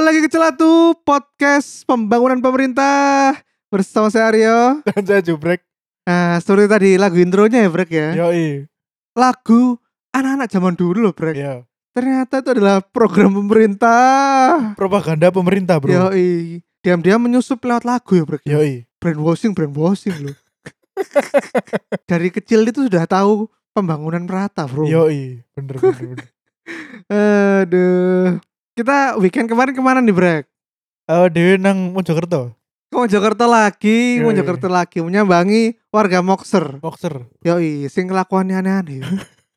Kembali lagi ke Celatu Podcast Pembangunan Pemerintah Bersama saya Aryo Dan saya jubrek. Nah seperti tadi lagu intronya ya Brek ya Yoi. Lagu anak-anak zaman dulu loh Brek Iya. Ternyata itu adalah program pemerintah Propaganda pemerintah, Bro. Yoi Diam-diam menyusup lewat lagu ya Brek Yoi. Brainwashing, brainwashing loh Dari kecil itu sudah tahu pembangunan merata bro Yoi. Bener bener bener. Aduh Kita weekend kemarin ke mana nih Brek? Eh Dewi nang Mojokerto. Ke Mojokerto lagi, Yoi. Mojokerto lagi menyambangi warga Moxer. Boxer. Yoi, sing kelakuannya aneh-aneh.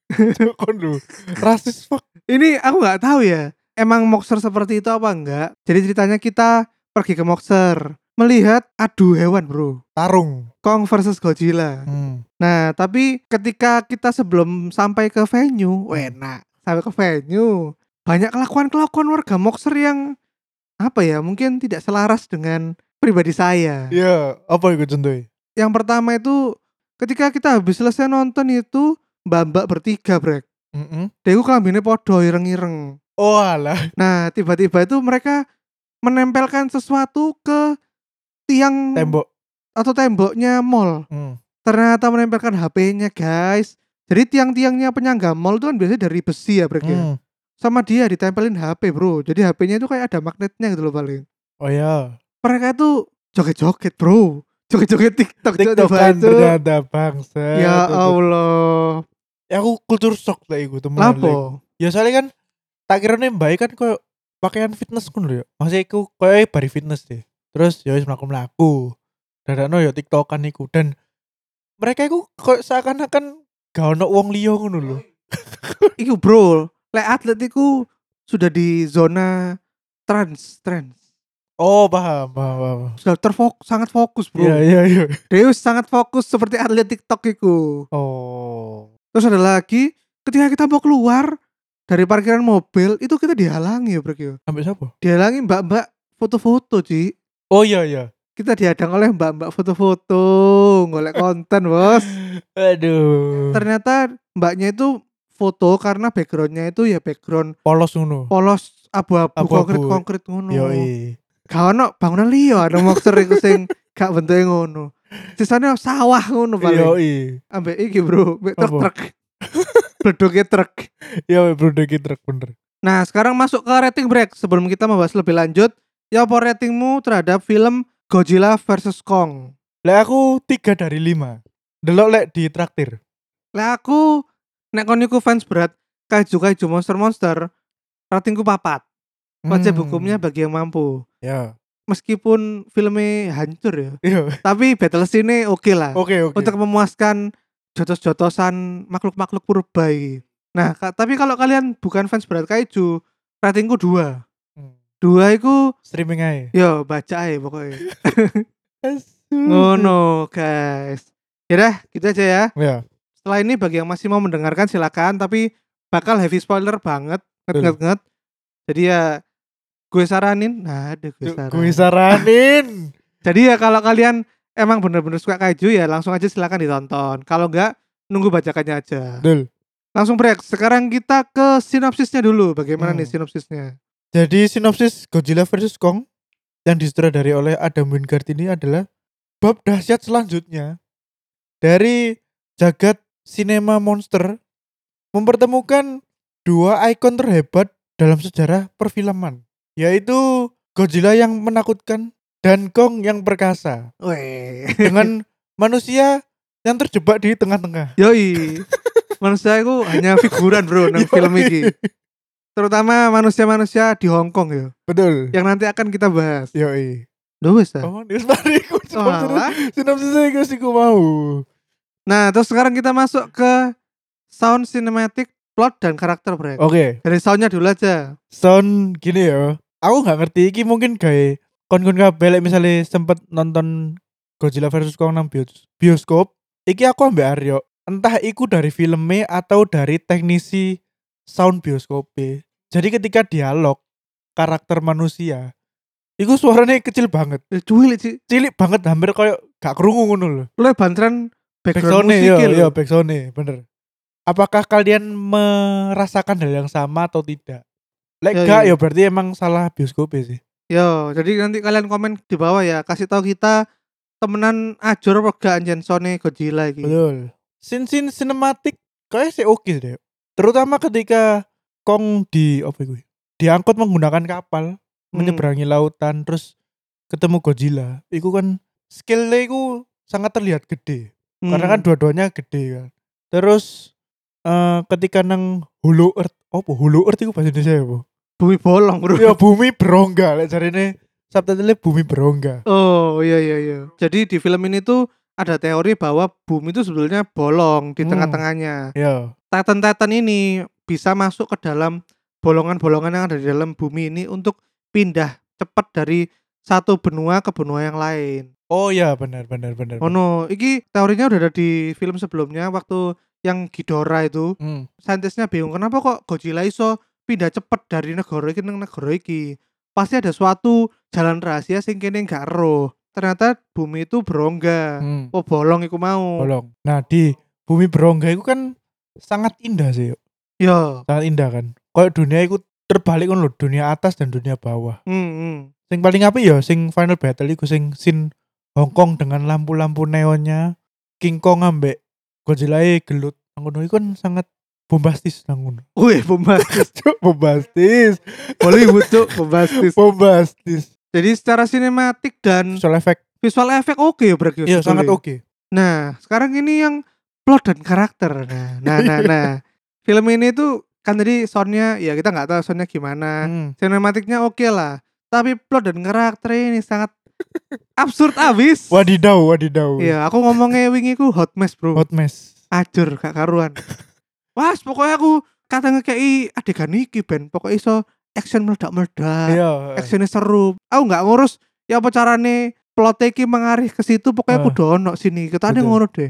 Kon lu. Rasis fuck. Ini aku nggak tahu ya. Emang Moxer seperti itu apa enggak? Jadi ceritanya kita pergi ke Moxer melihat adu hewan, Bro. Tarung. Kong versus Godzilla. Hmm. Nah, tapi ketika kita sebelum sampai ke venue, enak. Sampai ke venue, banyak kelakuan-kelakuan warga Moxer yang apa ya? Mungkin tidak selaras dengan pribadi saya. Iya, apa itu contohnya? yang pertama itu ketika kita habis selesai nonton itu mbak-mbak bertiga brek Mm dia itu kelambinnya podo ireng-ireng Oh alah. nah tiba-tiba itu mereka menempelkan sesuatu ke tiang Tembok. atau temboknya mall Hmm. ternyata menempelkan HP-nya guys jadi tiang-tiangnya penyangga mall itu kan biasanya dari besi ya brek ya Hmm. Sama dia ditempelin HP bro jadi HP-nya itu kayak ada magnetnya gitu loh paling Oh ya. mereka itu joget-joget bro joget-joget TikTok TikTok kan itu. ternyata bangsa. Ya Allah. Ya aku kultur shock lah iku temen. Lapo? Ya soalnya kan tak kira nih mbak kan koyo pakaian fitness lho ya. Maksudnya iku koyo bari fitness deh. Terus ya wis mlaku-mlaku. Dadakno ya TikTokan iku dan mereka iku koyo seakan-akan gak ono wong liya ngono lho. Iku bro, lek atlet iku sudah di zona trans, trans. Oh, paham, paham, paham. Sudah terfokus, sangat fokus bro. Iya, iya, iya. Deus sangat fokus seperti atlet TikTok iku. Oh. Terus ada lagi, ketika kita mau keluar dari parkiran mobil, itu kita dihalangi ya bro. ya. Sampai siapa? Dihalangi mbak-mbak foto-foto, Ci. Oh iya, iya. Kita dihadang oleh mbak-mbak foto-foto, ngolek konten, bos. Aduh. Ternyata mbaknya itu foto karena backgroundnya itu ya background Polos ngono. polos abu-abu Abu-abu. konkret-konkret ngono. Yoi. Gak ono bangunan liya ada moxer iku sing gak bentuke ngono. Sisane sawah ngono paling. Yoi. Ambek iki, Bro, ambek truk-truk. Bledoke truk. Ya truk bener. Nah, sekarang masuk ke rating break sebelum kita membahas lebih lanjut. Ya apa ratingmu terhadap film Godzilla vs Kong? Lek aku 3 dari 5. Delok lek di traktir. Lah aku nek kon iku fans berat kaiju kaiju monster monster ratingku papat. Wajib Hmm. hukumnya bagi yang mampu. Ya. Meskipun filmnya hancur ya, Iya. tapi battle scene oke lah. Oke, oke. untuk memuaskan jotos-jotosan makhluk-makhluk purba. Nah, ka- tapi kalau kalian bukan fans berat kaiju, ratingku dua. Hmm. Dua itu streaming aja. yo baca aja pokoknya. Hmm. Ngono, guys. Yaudah, gitu aja ya. Ya. Setelah ini bagi yang masih mau mendengarkan silakan, tapi bakal heavy spoiler banget, Betul. nget-nget. Jadi ya gue saranin, nah ada gue saranin. Gue saranin. Jadi ya kalau kalian emang bener-bener suka kaiju ya langsung aja silakan ditonton. Kalau enggak nunggu bacakannya aja. Dul. Langsung break. Sekarang kita ke sinopsisnya dulu. Bagaimana Hmm. nih sinopsisnya? Jadi sinopsis Godzilla vs Kong yang disutradari oleh Adam Wingard ini adalah bab dahsyat selanjutnya dari jagat sinema monster mempertemukan dua ikon terhebat dalam sejarah perfilman yaitu Godzilla yang menakutkan dan Kong yang perkasa Weh. dengan manusia yang terjebak di tengah-tengah. Yoi. manusia itu hanya figuran bro nang film ini. Terutama manusia-manusia di Hong Kong ya. Betul. Yang nanti akan kita bahas. Yoi. Duh wis ta? Oh, dia mari ku Walah. sinopsisnya iku mau. Nah, terus sekarang kita masuk ke sound cinematic plot dan karakter. Oke. Dari soundnya dulu aja. sound gini ya aku nggak ngerti iki mungkin kayak kon-kon kabeh lek misalnya sempet nonton Godzilla vs Kong nang bios- bioskop iki aku ambek Aryo entah iku dari filmnya atau dari teknisi sound bioskopnya jadi ketika dialog karakter manusia iku suaranya kecil banget Ya, sih. cilik banget hampir kayak gak kerungu ngono lho Lo bantran background musik iya lho. iya backsoundnya bener apakah kalian merasakan hal yang sama atau tidak Lek Ya, gak ya. ya berarti emang salah bioskop sih. Yo, jadi nanti kalian komen di bawah ya, kasih tahu kita temenan ajur apa gak anjen Sony Godzilla iki. Betul. Scene-scene sinematik kayak sih oke deh. Terutama ketika Kong di apa itu? Diangkut menggunakan kapal Hmm. menyeberangi lautan terus ketemu Godzilla. Iku kan skillnya iku sangat terlihat gede. Karena kan Hmm. dua-duanya gede kan. Terus eh ketika nang Hulu Earth, apa Hulu Earth itu bahasa Indonesia ya, Bu? bumi bolong, Bro. ya bumi berongga lek jarine subtitle bumi berongga. Oh, iya iya iya. Jadi di film ini tuh ada teori bahwa bumi itu sebetulnya bolong di Hmm. tengah-tengahnya. Ya. Titan-Titan ini bisa masuk ke dalam bolongan-bolongan yang ada di dalam bumi ini untuk pindah cepat dari satu benua ke benua yang lain. Oh ya benar benar benar. Oh no, iki teorinya udah ada di film sebelumnya waktu yang Ghidorah itu. Hmm. Saintisnya bingung kenapa kok Godzilla iso pindah cepet dari negara iki nang negara iki. Pasti ada suatu jalan rahasia sing kene gak roh. Ternyata bumi itu berongga. Hmm. Oh bolong iku mau. Tolong. Nah di bumi berongga itu kan sangat indah sih. Yo. sangat indah kan. Kayak dunia itu terbalik kan loh, dunia atas dan dunia bawah. Hmm, hmm. Sing paling apa ya, sing final battle itu sing sin Hong Kong dengan lampu-lampu neonnya, King Kong ambek Godzilla gelut. Ngono itu kan sangat bombastis nang ngono. Wih, bombastis. Cuk, bombastis. Hollywood tuh bombastis. bombastis. Jadi secara sinematik dan Visual effect. visual efek oke ya berarti. Iya, sangat sebetulnya. oke. Nah, sekarang ini yang plot dan karakter. Nah, nah, nah, nah. Film ini tuh kan tadi soundnya ya kita nggak tahu soundnya gimana. Hmm. Sinematiknya oke lah. Tapi plot dan karakter ini sangat absurd abis. Wadidaw, wadidaw. Iya, aku ngomongnya wingi ku hot mess, Bro. Hot mess. Ajur gak karuan. Wah, pokoknya aku kata ngekei adegan iki ben pokoknya iso action meledak-meledak. Iya. actionnya seru aku nggak ngurus ya apa carane plot iki mengarih ke situ pokoknya Ah. kudu ono sini kita ada ngono deh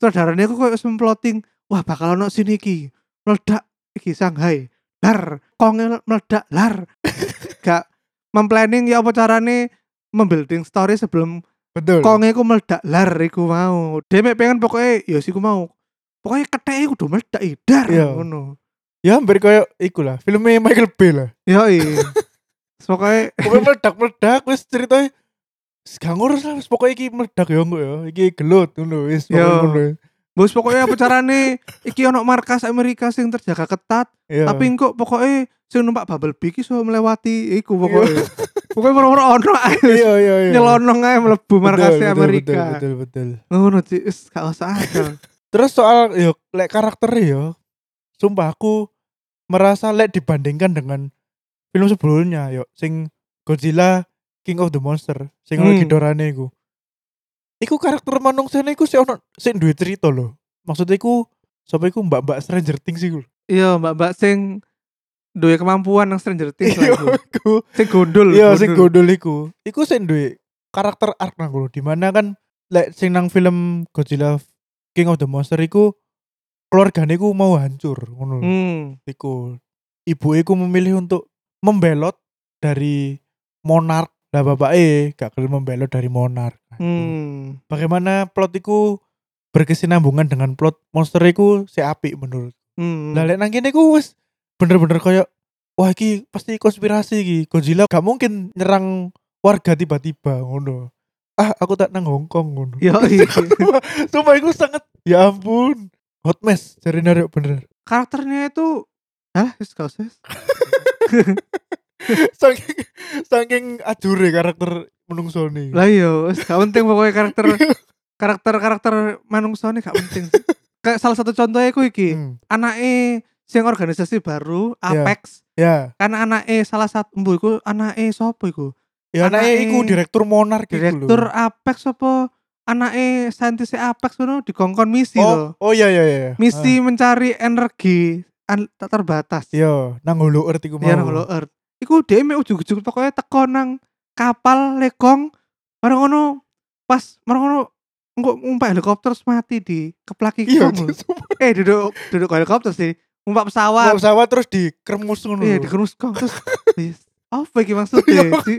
sutradaranya aku kayak plotting wah bakal ono sini iki meledak iki Shanghai lar konge meledak lar gak memplanning ya apa carane membuilding story sebelum Betul. konge ku meledak lar iku mau dia mek pengen pokoknya ya sih ku mau pokoknya keteke kudu meledak idar Iya. ngono Ya hampir kayak iku lah, filmnya Michael Bay lah. ya iya pokoknya Pokoknya meledak-meledak wis ceritanya gak ngurus lah, pokoknya iki meledak ya engko ya. Iki gelut ngono wis pokoknya ngono. Bos pokoknya apa carane iki ono markas Amerika sing terjaga ketat, Iya. tapi kok pokoknya sing numpak Bumblebee iki iso melewati iku pokoknya. Pokoknya moro-moro ono ae iya iya iya. nyelonong ae mlebu Betul, markas betul, Amerika. Betul betul betul. Ngono sih, wis gak usah akal. Terus soal yo lek karakter yo sumpah aku merasa lek dibandingkan dengan film sebelumnya yo sing Godzilla King of the Monster sing Hmm. Ghidorahne iku. Iku karakter manungsane iku sik ono sik duwe cerita lho. Maksudnya iku sapa iku mbak-mbak Stranger Things iku. Iya, Mbak-mbak sing duwe kemampuan nang Stranger Things Iya iku. Sing gondol. Iya sing gondol iku. Iku sing duwe karakter arc nang kono di mana kan lek sing nang film Godzilla King of the Monster iku keluargane iku mau hancur ngono. lho. Hmm. Iku ibu iku memilih untuk membelot dari monark. Lah bapak eh gak kelima membelot dari monark. Nah. Hmm. Bagaimana plot iku berkesinambungan dengan plot monster iku si apik menurut. Hmm. Lah lek nang kene iku wis bener-bener kayak wah iki pasti konspirasi iki. Godzilla gak mungkin nyerang warga tiba-tiba ngono. Ah, aku tak nang Hong Kong ngono. Yo, iya. Sumpah iku sangat ya ampun. Hot mess cari narik bener. karakternya itu Hah, wis gak usah. saking saking ajure karakter menungsone. Lah iya, gak penting pokoknya karakter karakter karakter manungsa ini gak penting. Kayak salah satu contohnya iku iki, Hmm, anake sing organisasi baru Iya. Apex ya. kan anake salah satu mbu iku anake sapa iku? Ya anaknya Anake iku direktur monark iku lho. Direktur Apex apa anake saintis Apex ngono dikongkon misi Oh, loh. oh iya iya iya. Misi mencari energi an- tak terbatas. Iya, nang Holo Earth iku mau. Iya nang Hollow Earth. Iku dhewe ujug-ujug pokoknya teko nang kapal lekong bareng ngono pas bareng ngono engko numpak helikopter mati di keplaki Iya, lho. sumpah. Eh duduk duduk helikopter sih. Numpak pesawat. Nggak pesawat terus dikremus ngono. Iya lho. di kermus kong terus. Apa iki maksudnya? Iya. Di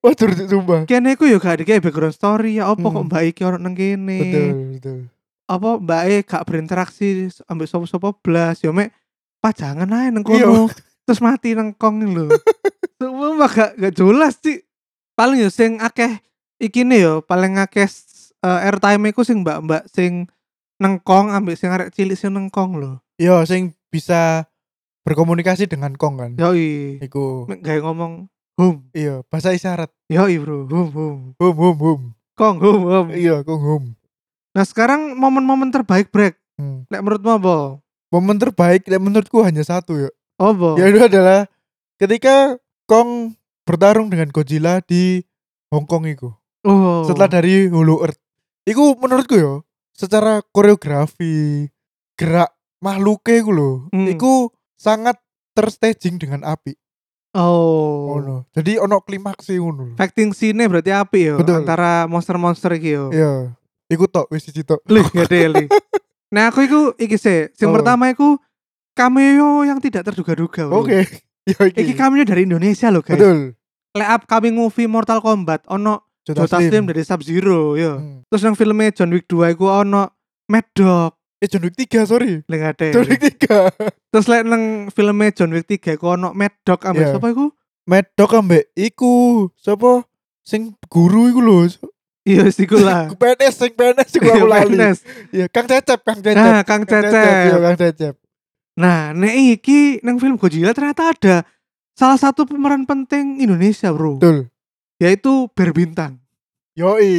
Wah, jujur sumpah. kene iku ya gak dikei background story ya apa kok Hmm. mbak iki orang nang kene. Betul, betul. Apa mbak e gak berinteraksi ambek sapa-sapa blas ya mek pajangan ae nang Iya. kono. terus mati nang kong lho. Sumpah gak gak jelas sih. Paling yo sing akeh ikine yo paling akeh uh, airtime iku sing mbak-mbak sing nengkong ambek sing arek cilik sing nengkong lho. Yo sing bisa berkomunikasi dengan Kong kan. Yoi. Iku. Gawe ngomong hum. Iya, bahasa isyarat. Yoi bro, hum hum. Hum hum hum. Kong hum hum. Iya, Kong hum. Nah sekarang momen-momen terbaik break. Hmm. Lek menurutmu apa? Momen terbaik lek menurutku hanya satu ya. Apa? Yaitu adalah ketika Kong bertarung dengan Godzilla di Hong Kong itu. Oh. Setelah dari Hulu Earth. Iku menurutku ya, secara koreografi, gerak makhluknya iku lho, Hmm. iku sangat terstaging dengan api. Oh. Ngono. Jadi ono klimaks e ngono. Fighting scene berarti api yo Betul. antara monster-monster iki yo. Iya. Iku tok wis siji tok. Lih, gede. Nah, aku iku iki sih. Sing Oh. pertama iku cameo yang tidak terduga-duga. Oke. Ya Iki iki. cameo dari Indonesia loh, guys. Betul. Lek upcoming movie Mortal Kombat ono Jota Jota Slim dari Sub Zero yo. Hmm. Terus yang filmnya John Wick 2 iku ono Mad Dog. Eh John Wick 3 sorry. Lek gade. John Wick 3. Terus lek nang filmnya John Wick 3 iku ono Mad Dog ambek Iya. sapa iku? Mad Dog ambek iku sapa sing guru iku lho. Iya, iku lah. PNS sing PNS iku aku lali. Iya, Kang Cecep, Kang Cecep. Nah, Kang Iya, Cecep. Kang Cecep. Nah, nek iki nang film Godzilla ternyata ada salah satu pemeran penting Indonesia, Bro. Betul. Yaitu Berbintang. Yoi.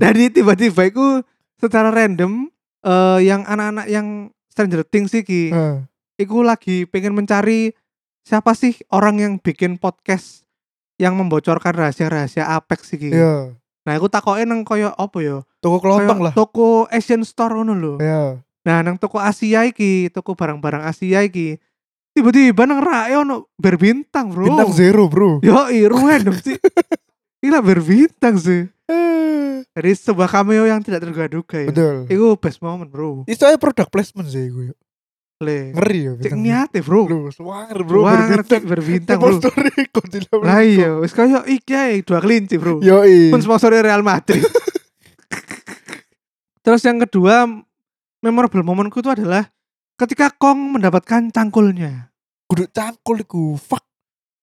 Jadi tiba-tiba itu secara random eh yang anak-anak yang Stranger Things iki Heeh. iku lagi pengen mencari siapa sih orang yang bikin podcast yang membocorkan rahasia-rahasia Apex iki. Iya. Nah, aku takoke nang koyo apa ya? Toko kelontong lah. Toko Asian Store ngono lho. Iya. Nah, nang toko Asia iki, toko barang-barang Asia iki, tiba-tiba nang rae ono berbintang, Bro. Bintang zero, Bro. Yo, random sih. Gila berbintang sih. Jadi sebuah cameo yang tidak terduga-duga ya. Betul. Itu best moment, Bro. Itu aja product placement sih gue. Le. Ngeri ya Cek niate, Bro. Bro, swanger bro, Wah, berbintang. berbintang, Bro. Sponsori Godzilla. Lah iya, wis kaya iki ae dua kelinci, Bro. Yoi. Pun sponsornya Real Madrid. Terus yang kedua memorable momenku itu adalah ketika Kong mendapatkan cangkulnya. Kudu cangkul iku. Fuck.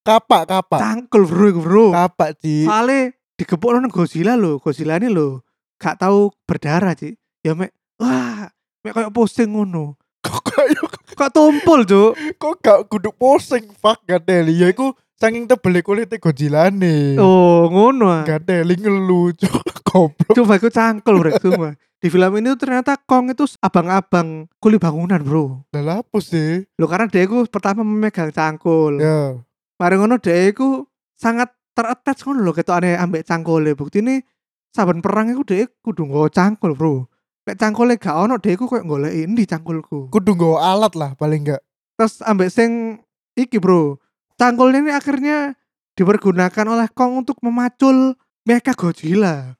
Kapak, kapak. Cangkul, Bro, Bro. Kapak, Ci. Soalnya digepuk nang Godzilla lho, Godzilla ini lho gak tahu berdarah, Ci. Ya mek wah, mek kayak pusing ngono. Kok kayak Kok tumpul, Cuk. kok gak kudu posing fuck gadeli. Ya iku saking tebel kulitnya Godzilla nih. Oh, ngono. ah. Gadeli ngelucu. Goblok. Coba aku cangkel bro semua. Di film ini tuh ternyata Kong itu abang-abang kuli bangunan bro. Lah apa sih? Lo karena dia itu pertama memegang cangkul. Ya. Mari ngono dia itu sangat terattach ngono lho ketok aneh ambek cangkule. Bukti ini saben perang itu dia kudu nggawa cangkul bro. Nek cangkule gak ono dia itu kayak golek ini cangkulku. Kudu nggawa alat lah paling enggak. Terus ambek sing iki bro. Cangkulnya ini akhirnya dipergunakan oleh Kong untuk memacul Mecha Godzilla.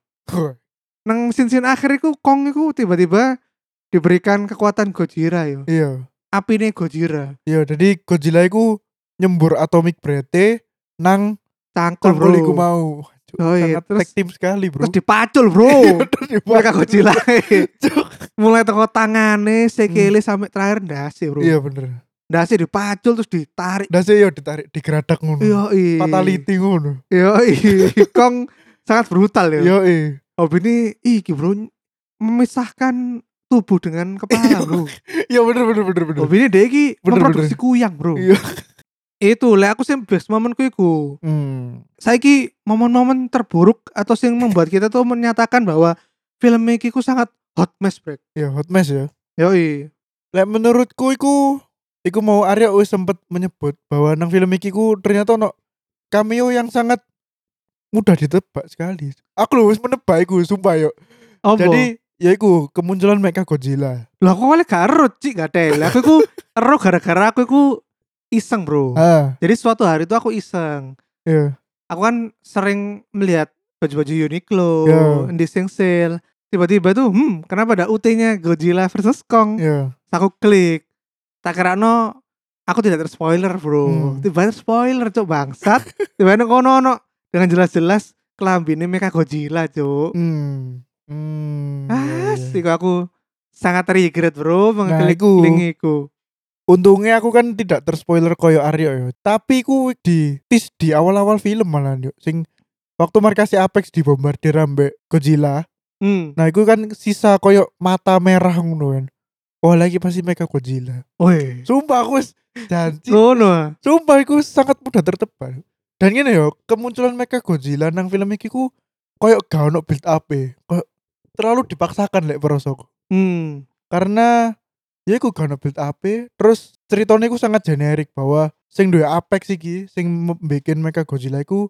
nang sin-sin akhir iku Kong iku tiba-tiba diberikan kekuatan Gojira yo. Iya. Apine Gojira. Iya, jadi Godzilla iku nyembur atomic breath nang Cangkul bro. iku mau. Oh iya, Sangat terus- team sekali, Bro. Terus dipacul bro. Mereka. Cuk. Mulai teko tangane, sekele sampai terakhir ndase bro. Iya bener. Ndase dipacul terus ditarik. Dase yo ditarik digeradak ngono. Yo i. Fatality ngono. Yo i. Kong sangat brutal ya. Yo eh. Hobi ini iki bro memisahkan tubuh dengan kepala bro. Iya bener bener bener bener. Hobi ini dia iki Bener, memproduksi kuyang bro. Iya. Itu lek aku sih best momenku iku. Hmm. saiki momen-momen terburuk atau yang membuat kita tuh menyatakan bahwa film iki ku sangat hot mess break. Ya hot mess ya. Yoi. Lek menurutku iku iku mau Arya wis sempet menyebut bahwa nang film iki ku ternyata ono cameo yang sangat mudah ditebak sekali. Aku lho wis menebak iku sumpah yo. Apa? Jadi ya iku kemunculan Mecha Godzilla. lah aku kali gak ero cik gak ada. Aku iku ero gara-gara aku iku iseng bro. Ah, Jadi suatu hari itu aku iseng. iya. Aku kan sering melihat baju-baju Uniqlo, Ya. di sing sale. Tiba-tiba tuh, hmm, kenapa ada UT-nya Godzilla versus Kong? Iya. Aku klik. Tak kira no, aku tidak terspoiler bro. Hmm. Tiba spoiler cok bangsat. Tiba kono no dengan jelas-jelas kelambine Mecha Godzilla cok. Hmm. Hmm. Ah, iya, iya. sih aku sangat regret bro Nah, mengklik iku. link iku. Untungnya aku kan tidak terspoiler koyo Aryo ya. Tapi ku di tis di awal-awal film malah yuk. Sing waktu markasi Apex dibombardir ambek Godzilla. Hmm. Nah, itu kan sisa koyo mata merah ngono kan. Oh, lagi pasti Mecha Godzilla. Woi. Sumpah aku janji. Ngono. ah. Sumpah aku sangat mudah tertebak. Dan gini yo, kemunculan Mecha Godzilla nang film iki ku koyo gak ono build up e. Koyo terlalu dipaksakan lek prosoku. Hmm. Karena ya iku gak build e, terus ceritanya iku sangat generik bahwa sing duwe Apex iki sing bikin Mecha Godzilla iku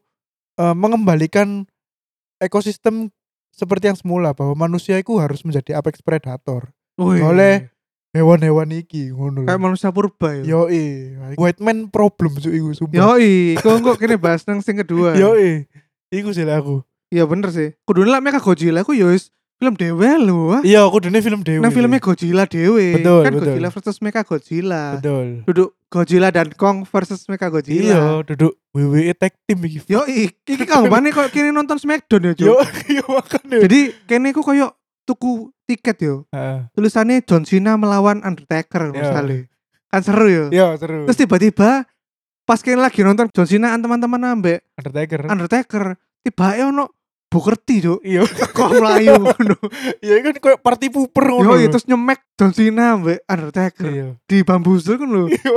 eh, mengembalikan ekosistem seperti yang semula bahwa manusia itu harus menjadi apex predator Woi. oleh hewan-hewan iki ngono kayak manusia purba ya. yo white man problem cuy iku sumpah Yoi, kok kok kene bahas nang sing kedua. yo iku sih aku Iya bener sih. Kudu lah Mecha Godzilla ku yo wis film dewe lho. iya aku dene film dewi Nang filmnya Godzilla dewe. Betul, kan betul. Godzilla versus Mecha Godzilla. betul Duduk Godzilla dan Kong versus Mecha Godzilla. iya duduk WWE tag team iki Yo iki kang mana kok kini nonton Smackdown ya, yo yo makanya Jadi kene ku koyo tuku tiket yo. Heeh. Tulisannya John Cena melawan Undertaker Yo. misalnya. Kan seru yo. yo seru Terus tiba-tiba pas kene lagi nonton John Cena teman-teman ambek Undertaker Undertaker, tiba ono Booker T, Cuk. iya Kok melayu ngono. iya kan kayak party pooper Yo ngono lho. terus nyemek John Cena ambek Undertaker iya di bambuzel kan lho. iya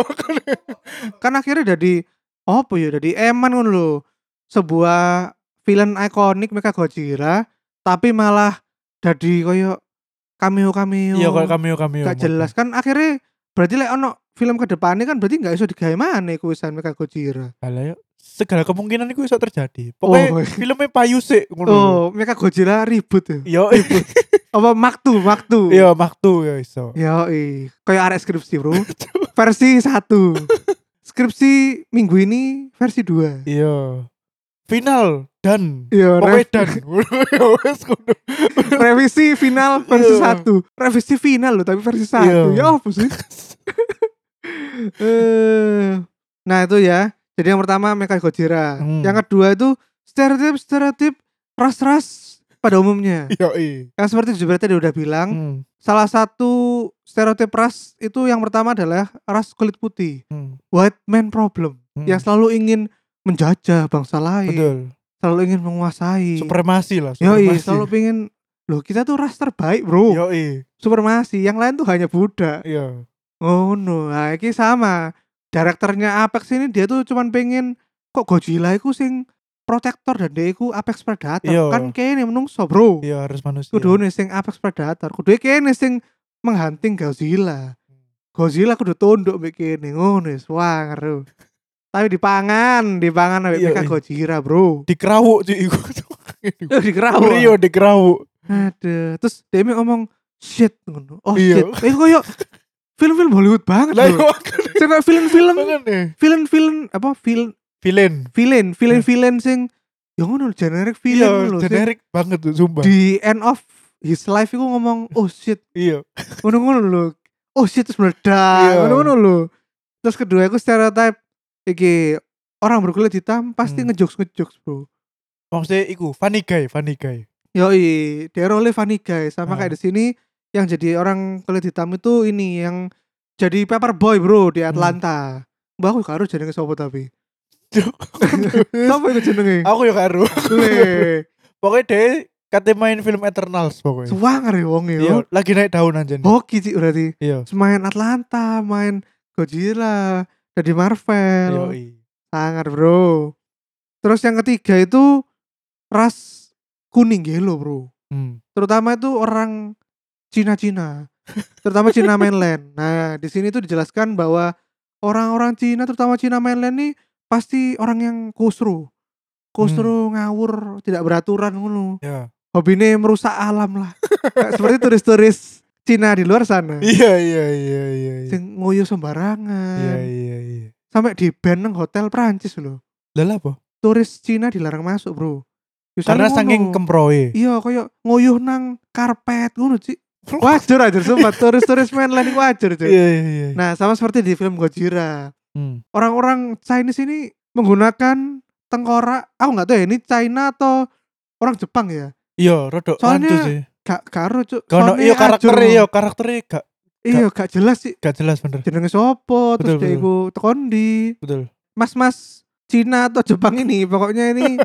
kan akhirnya jadi apa ya jadi eman kan lho sebuah villain ikonik Mecha Godzilla tapi malah jadi koyo cameo cameo iya kayak cameo cameo gak jelas kan akhirnya berarti lek ono film ke depannya kan berarti gak iso digawe mana kuisan Mecha Godzilla Alah yuk, segala kemungkinan itu bisa terjadi. Pokoknya Oh. filmnya payu sih oh Mecha Godzilla ribut ya? Yo, apa maktu maktu? Iya maktu ya iso. Yo, kayak arek skripsi bro. Versi satu. Skripsi minggu ini versi dua. Iya. Final dan Iya, rev- dan. Revisi final versi satu. Revisi final loh tapi versi satu. Iya. ya apa sih? Eh, nah itu ya jadi yang pertama Mecha Godzilla Hmm. yang kedua itu stereotip stereotip ras ras pada umumnya Yo, i. yang seperti Jubir tadi udah bilang Hmm. salah satu stereotip ras itu yang pertama adalah ras kulit putih Hmm. white man problem Hmm. yang selalu ingin menjajah bangsa lain Betul. selalu ingin menguasai Supremasi lah, Yoi, supremasi. selalu pengen loh kita tuh ras terbaik bro Yo, i. supremasi yang lain tuh hanya budak Iya. oh no nah ini sama direkturnya Apex ini dia tuh cuman pengen kok Godzilla itu sing protektor dan dia itu Apex Predator Iya. kan kayaknya menungso bro Iya harus manusia. sing Apex Predator kudu kayaknya sing menghunting Godzilla Godzilla kudu tunduk bikin ngono wis wah ngeru tapi dipangan dipangan Iya, PK iya. Godzilla bro Dikerawuk cuy iku. Eh, dikerawat Iya dikerawuk. Aduh, terus dia ngomong shit ngono. Oh Iya. shit. Eh koyo film-film Hollywood banget loh. Kayak film-film film-film apa film Villain. villain, villain-villain sing ya ngono generic villain Iya, lho. sing generik banget tuh sumpah. Di end of his life iku ngomong oh shit, Iya. ngono-ngono lho. Oh shit terus meledak, Iya. ngono-ngono lho. Terus kedua aku stereotype iki orang berkulit hitam pasti Hmm. ngejokes ngejokes bro. Maksudnya iku funny guy, funny guy. Yoi, dia role funny guy sama Ah. kayak di sini yang jadi orang kulit hitam itu ini yang jadi paper boy bro di Atlanta. Mbak aku harus jenenge sopo tapi. Sopo itu jenenge? Aku ya karo. Pokoknya dia kate main film Eternals pokoknya. suwanger ya wong Iya, yo. lagi naik daun aja nih. Hoki sih berarti. Iya. Main Atlanta, main Godzilla, jadi Marvel. Yoi. Sangar bro. Terus yang ketiga itu ras kuning yellow bro. Hmm. terutama itu orang Cina-Cina, terutama Cina mainland. Nah, di sini tuh dijelaskan bahwa orang-orang Cina, terutama Cina mainland nih pasti orang yang kusru, kusru ngawur, tidak beraturan ngono. Ya. Hobinya merusak alam lah, seperti turis-turis Cina di luar sana, Iya iya iya iya. Iya sing ngoyo sembarangan, iya iya. iya. sampai di ban nang hotel Prancis loh. Lah lah apa? Turis Cina dilarang masuk bro. Karena saking kemproe. Iya, koyo ngoyuh nang karpet ngono, Cik. Wajar aja sumpah turis-turis mainland itu wajar, Cik. Iya iya iya. Nah, sama seperti di film Godzilla. Hmm. Orang-orang Chinese ini menggunakan tengkorak, aku nggak tahu ya ini China atau orang Jepang ya. Iya, rodok Soalnya sih. Gak karo, Cuk. Soalnya iya karakter iya karakternya gak Iya, gak jelas sih gak jelas bener jenenge sopo terus dia iku tekondi. betul Mas-mas Cina atau Jepang ini pokoknya ini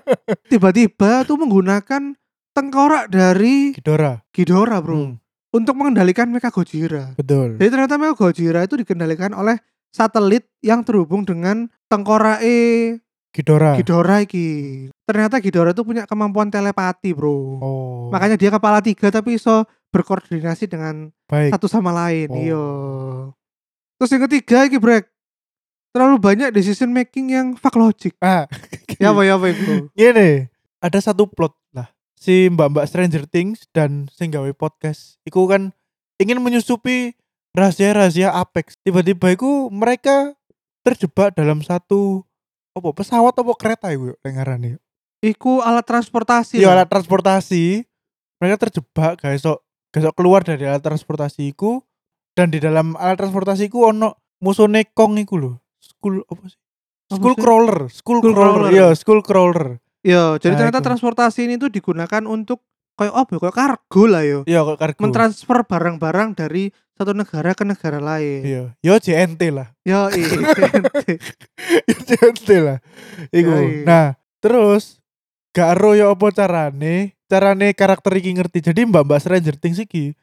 tiba-tiba tuh menggunakan tengkorak dari Ghidorah Ghidorah, Bro, Hmm, untuk mengendalikan Mecha Gojira. betul Jadi ternyata Mecha Gojira itu dikendalikan oleh satelit yang terhubung dengan tengkorak Ghidorah Ghidorah iki. Ternyata Ghidorah itu punya kemampuan telepati, Bro. oh Makanya dia kepala tiga tapi iso berkoordinasi dengan baik satu sama lain. Oh. Iya. Terus yang ketiga iki break. Terlalu banyak decision making yang fuck logic. ah ya apa ya apa bro. Gini, ada satu plot. Si mbak-mbak Stranger Things dan sing gawe podcast, iku kan ingin menyusupi rahasia-rahasia Apex. Tiba-tiba iku mereka terjebak dalam satu apa pesawat apa kereta iku dengaran Iku alat transportasi. Iya alat transportasi. Mereka terjebak guys sok gak keluar dari alat transportasi iku dan di dalam alat transportasi iku ono musuhnya Kong iku lho. School apa sih? School crawler, school, School crawler. crawler. Iya, school crawler. Iya, jadi Nah, ternyata iku. transportasi ini tuh digunakan untuk kayak apa? ya, Kayak kargo lah yo. Iya, kok kargo. Mentransfer barang-barang dari satu negara ke negara lain. Iya, yo JNT lah. Yo, iya. JNT lah. Iku. Yoi. Nah, terus gak ero yo apa carane? Carane karakter iki ngerti. Jadi Mbak-mbak Stranger Things iki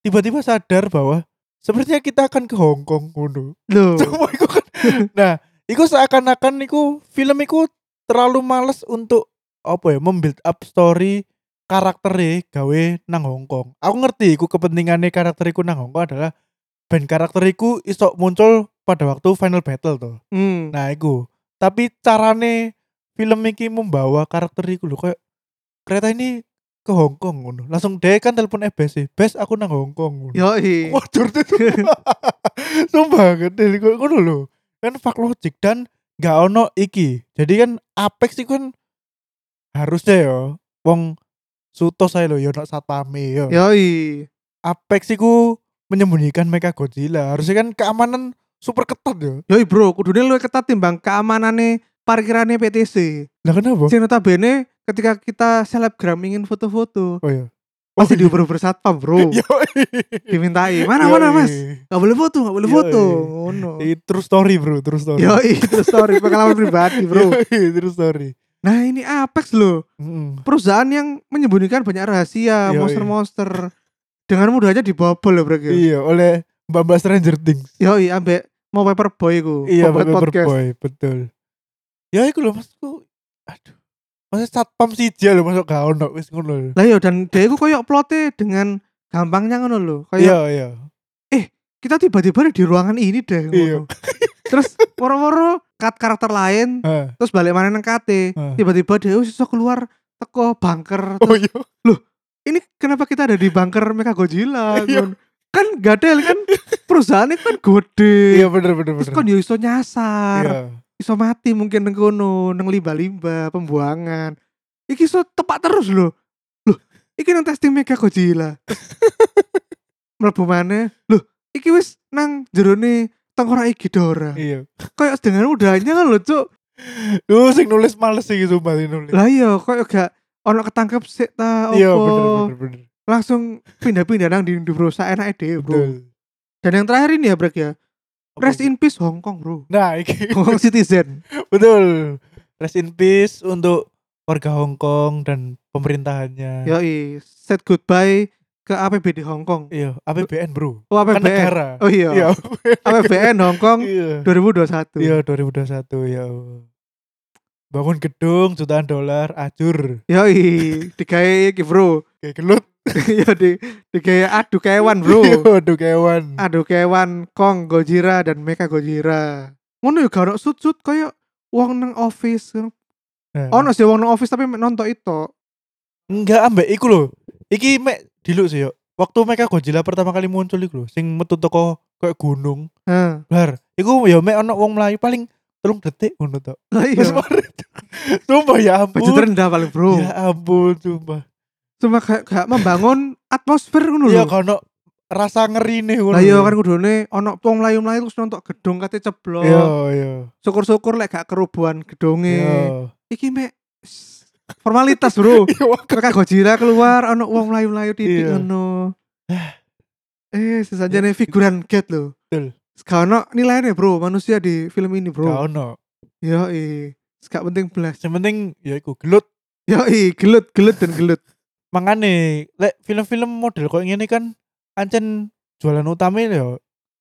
tiba-tiba sadar bahwa sepertinya kita akan ke Hong Kong ngono. Loh. Cuma iku kan. Nah, iku seakan-akan iku film iku terlalu males untuk apa ya, membuild up story karakternya gawe nang Hong Kong. Aku ngerti iku kepentingannya karakter iku nang Hong Kong adalah ben karakter iku iso muncul pada waktu final battle tuh. Hmm. Nah, iku. Tapi carane film iki membawa karakter iku lho kayak kereta ini ke Hong Kong ngono. Langsung deh kan telepon EBS, "Bes, aku nang Hong Kong." ngono. Yo, iya. Wajar tuh. Sumpah gede ngono lho. Kan fuck logic dan gak ono iki. Jadi kan Apex itu kan harusnya yo wong suto saya lho yo nak satpame yo. Yo, iya. Apex iku menyembunyikan Mecha Godzilla. Harusnya kan keamanan super ketat yo. Yoi bro, kudune lu ketat timbang keamanane parkirannya PTC. Lah kenapa? Sing notabene ketika kita selebgram ingin foto-foto, Oh iya. Pasti diuber-uber satpam bro. Dimintai, mana mana mas? Gak boleh foto, gak boleh Yoi. foto. Ngono. Ini true story bro, true story. Yo, itu story pengalaman pribadi bro. Yoi, true story. Nah ini Apex loh, Mm. perusahaan yang menyembunyikan banyak rahasia, Yoi. monster-monster dengan mudahnya dibobol ya bro. Iya, oleh Mbak Stranger Things. Yo, ambek mau Paperboy ku, Iya, podcast. Boy, betul. Ya iku lho maksudku. Aduh. Masa satpam siji lho masuk gak ono wis ngono lho. Lah yo dan dia itu koyok plotnya dengan gampangnya ngono loh. Kayak Iya, iya. kita tiba-tiba di ruangan ini deh Iya. ngono. Terus woro-woro cut karakter lain, Heeh. terus balik mana nang KT. Heeh. Tiba-tiba dia iso keluar teko bunker. Oh Terus, iya. ini kenapa kita ada di bunker Mecha Godzilla? Iya. Kan gadel kan perusahaannya kan gede. Iya bener bener Terus bener. kan yo iso nyasar, Iya. Iso mati mungkin nang kono, nang limba-limba, pembuangan. Iki iso tepak terus loh. Loh, iki nang testing Mecha Godzilla. Mlebu maneh. Loh, iki wis nang jerone tengkorak Ghidorah. Iya. Kayak dengan mudahnya kan lho, Cuk. Duh sing nulis males sih sumpah sing nulis. Lah iya, kayak gak ono ketangkep sik ta Iya opo. bener bener bener. Langsung pindah-pindah nang di perusahaan enake dhewe, Bro. Betul. Dan yang terakhir ini ya, Brek ya. Rest in peace Hong Kong, Bro. Nah, iki Hong Kong Citizen. betul. Rest in peace untuk warga Hong Kong dan pemerintahannya. Yoi, said goodbye ke APBD Hong Kong. Iya, APBN, Bro. Oh, Kan APBN. negara. Oh iya. Iya. APBN Hong Kong Iya. 2021. Iya 2021 ya. Bangun gedung jutaan dolar acur Yoi, digawe iki, Bro. Kayak gelut. ya di digawe adu kewan, Bro. Aduh kewan. adu kewan Kong Gojira dan Mecha Gojira. Ngono ya gak ono sut-sut kayak wong nang office. Nah, Ono sih wong nang office tapi nonton itu. enggak ambek iku lho. Iki mek diluk sih yo. Waktu mereka Godzilla pertama kali muncul iku lho, sing metu teko kayak gunung. Heeh. Bar, iku ya mek ono wong mlayu paling telung detik ngono tok. Lah iya. Sumpah ya ampun. Budget rendah paling, Bro. Ya ampun sumpah. Cuma gak, gak membangun atmosfer ngono Iya lho. kono rasa ngerine ngono. Lah iya lho. kan kudune ono wong mlayu-mlayu terus nonton gedung kate ceblok. Iya, iya. Syukur-syukur lek gak kerubuhan gedonge. Iya. Iki mek formalitas, Bro. Iya, Mecha Gojira keluar ono wong mlayu-mlayu titik Iya. ngono. Eh, sesajane figuran get loh. Betul. Sekarang nilainya bro, manusia di film ini bro. Gak ono. Yo gak penting belas. Yang penting ya iku gelut. Yo gelut, gelut dan gelut. Mangane lek film-film model kok ngene kan ancen jualan utama yo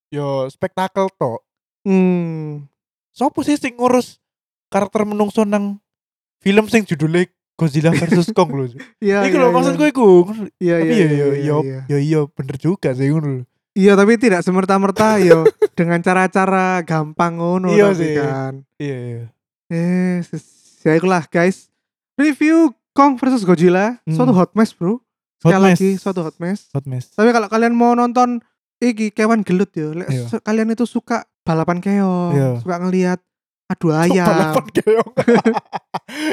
yo spektakel tok. Hmm. Sopo sih sing ngurus karakter menungso nang film sing judulnya Godzilla versus Kong lho. Iya. Iku lho maksudku iku. Iya, Tapi iya, ya yo iya, yo iya. yo iya bener juga sih ngono. lho. Iya, tapi tidak semerta-merta yo dengan cara-cara gampang ngono Iya tapi sih. kan. Iya iya. Eh, ses- ya itulah guys. Review Kong versus Godzilla, Hmm. suatu hot mess, Bro. Sekali Hot mess. lagi suatu hot mess. Hot mess. Tapi kalau kalian mau nonton iki kewan gelut ya, Iya. kalian itu suka balapan keong, Iya. suka ngelihat adu ayam, balapan keong.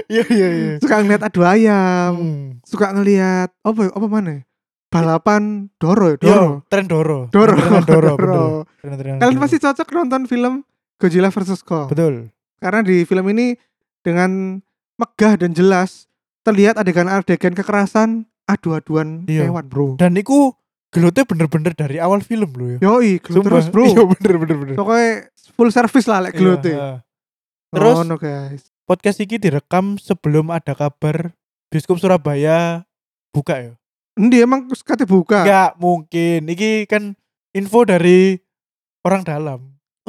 Iya iya iya. suka ngelihat adu ayam, Hmm. suka ngelihat apa apa mana? Balapan Doro ya, Doro. Yo, tren Doro. Doro. Tren Doro, bener. Doro. Tren-tren Kalian Doro. pasti cocok nonton film Godzilla versus Kong. betul. Karena di film ini dengan megah dan jelas terlihat adegan-adegan kekerasan adu-aduan Iya. hewan, Bro. Dan iku gelutnya bener-bener dari awal film loh ya. Yoi, gelut Sumpah. terus, Bro. Iya bener bener. Pokoknya full service lah lek gelut Iya, e. ha. Terus- oh, no, guys. Podcast ini direkam sebelum ada kabar bioskop Surabaya buka ya. Endi emang kate buka. Enggak mungkin. Iki kan info dari orang dalam.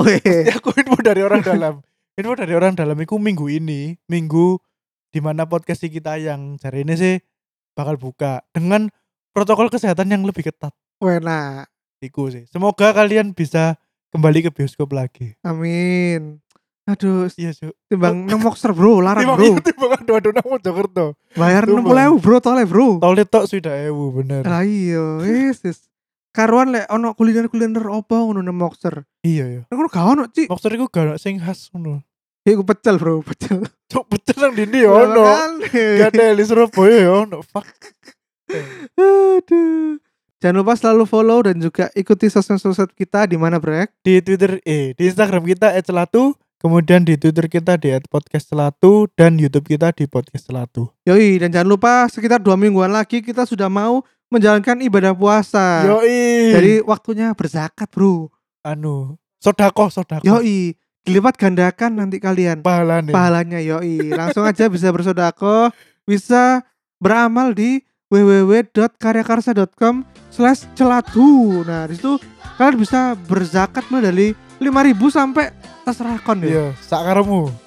Ya aku info dari orang dalam. Info dari orang dalam itu minggu ini, minggu di mana podcast ini tayang. Cari ini sih bakal buka dengan protokol kesehatan yang lebih ketat. Wena. Iku sih. Semoga kalian bisa kembali ke bioskop lagi. Amin. Aduh, Iya, Cuk. timbang nang Moxer, Bro, larang, Timbang Bro. iya, timbang aduh-aduh nang Mojokerto. Bayar Sumpah. 60.000, Bro, tole, Bro. Tolnya tok sudah ewu bener. Lah iya. Karuan lek ono kuliner-kuliner opo ngono nang Moxer. Iya ya. Nang ngono gak ono, Cik. Maksud iku gak sing khas ngono. Iku pecel, Bro, pecel. Cuk betul nang dindi ya ono. Gak ada di Surabaya ya ono. Fuck. Aduh. Jangan lupa selalu follow dan juga ikuti sosmed-sosmed kita di mana, Brek? Di Twitter eh di Instagram kita @celatu, kemudian di Twitter kita di @podcastcelatu dan YouTube kita di podcast celatu. Yoi, dan jangan lupa sekitar dua mingguan lagi kita sudah mau menjalankan ibadah puasa. Yoi. Jadi waktunya berzakat, Bro. anu, sodako sodako. Yoi, dilipat gandakan nanti kalian Pahala nih. pahalanya yoi. Langsung aja bisa bersodako, bisa beramal di www.karyakarsa.com slash celatu. Nah, di situ kalian bisa berzakat mulai dari 5000 sampai terserah kon ya. Iya, sak.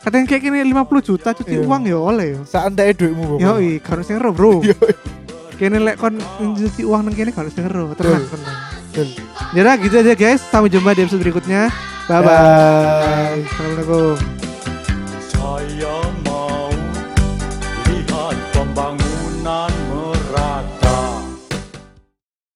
Katanya kayak gini 50 juta cuci Iya. uang ya oleh ya. Sak enteke dhuwitmu pokoknya. Yoi, kalau sing ero, Bro. Yoi. Kene lek kon nyuci uang nang kene kalau sing ero, tenang, Betul. tenang. Betul. Jadi gitu aja guys. Sampai jumpa di episode berikutnya. Bye bye. Assalamualaikum.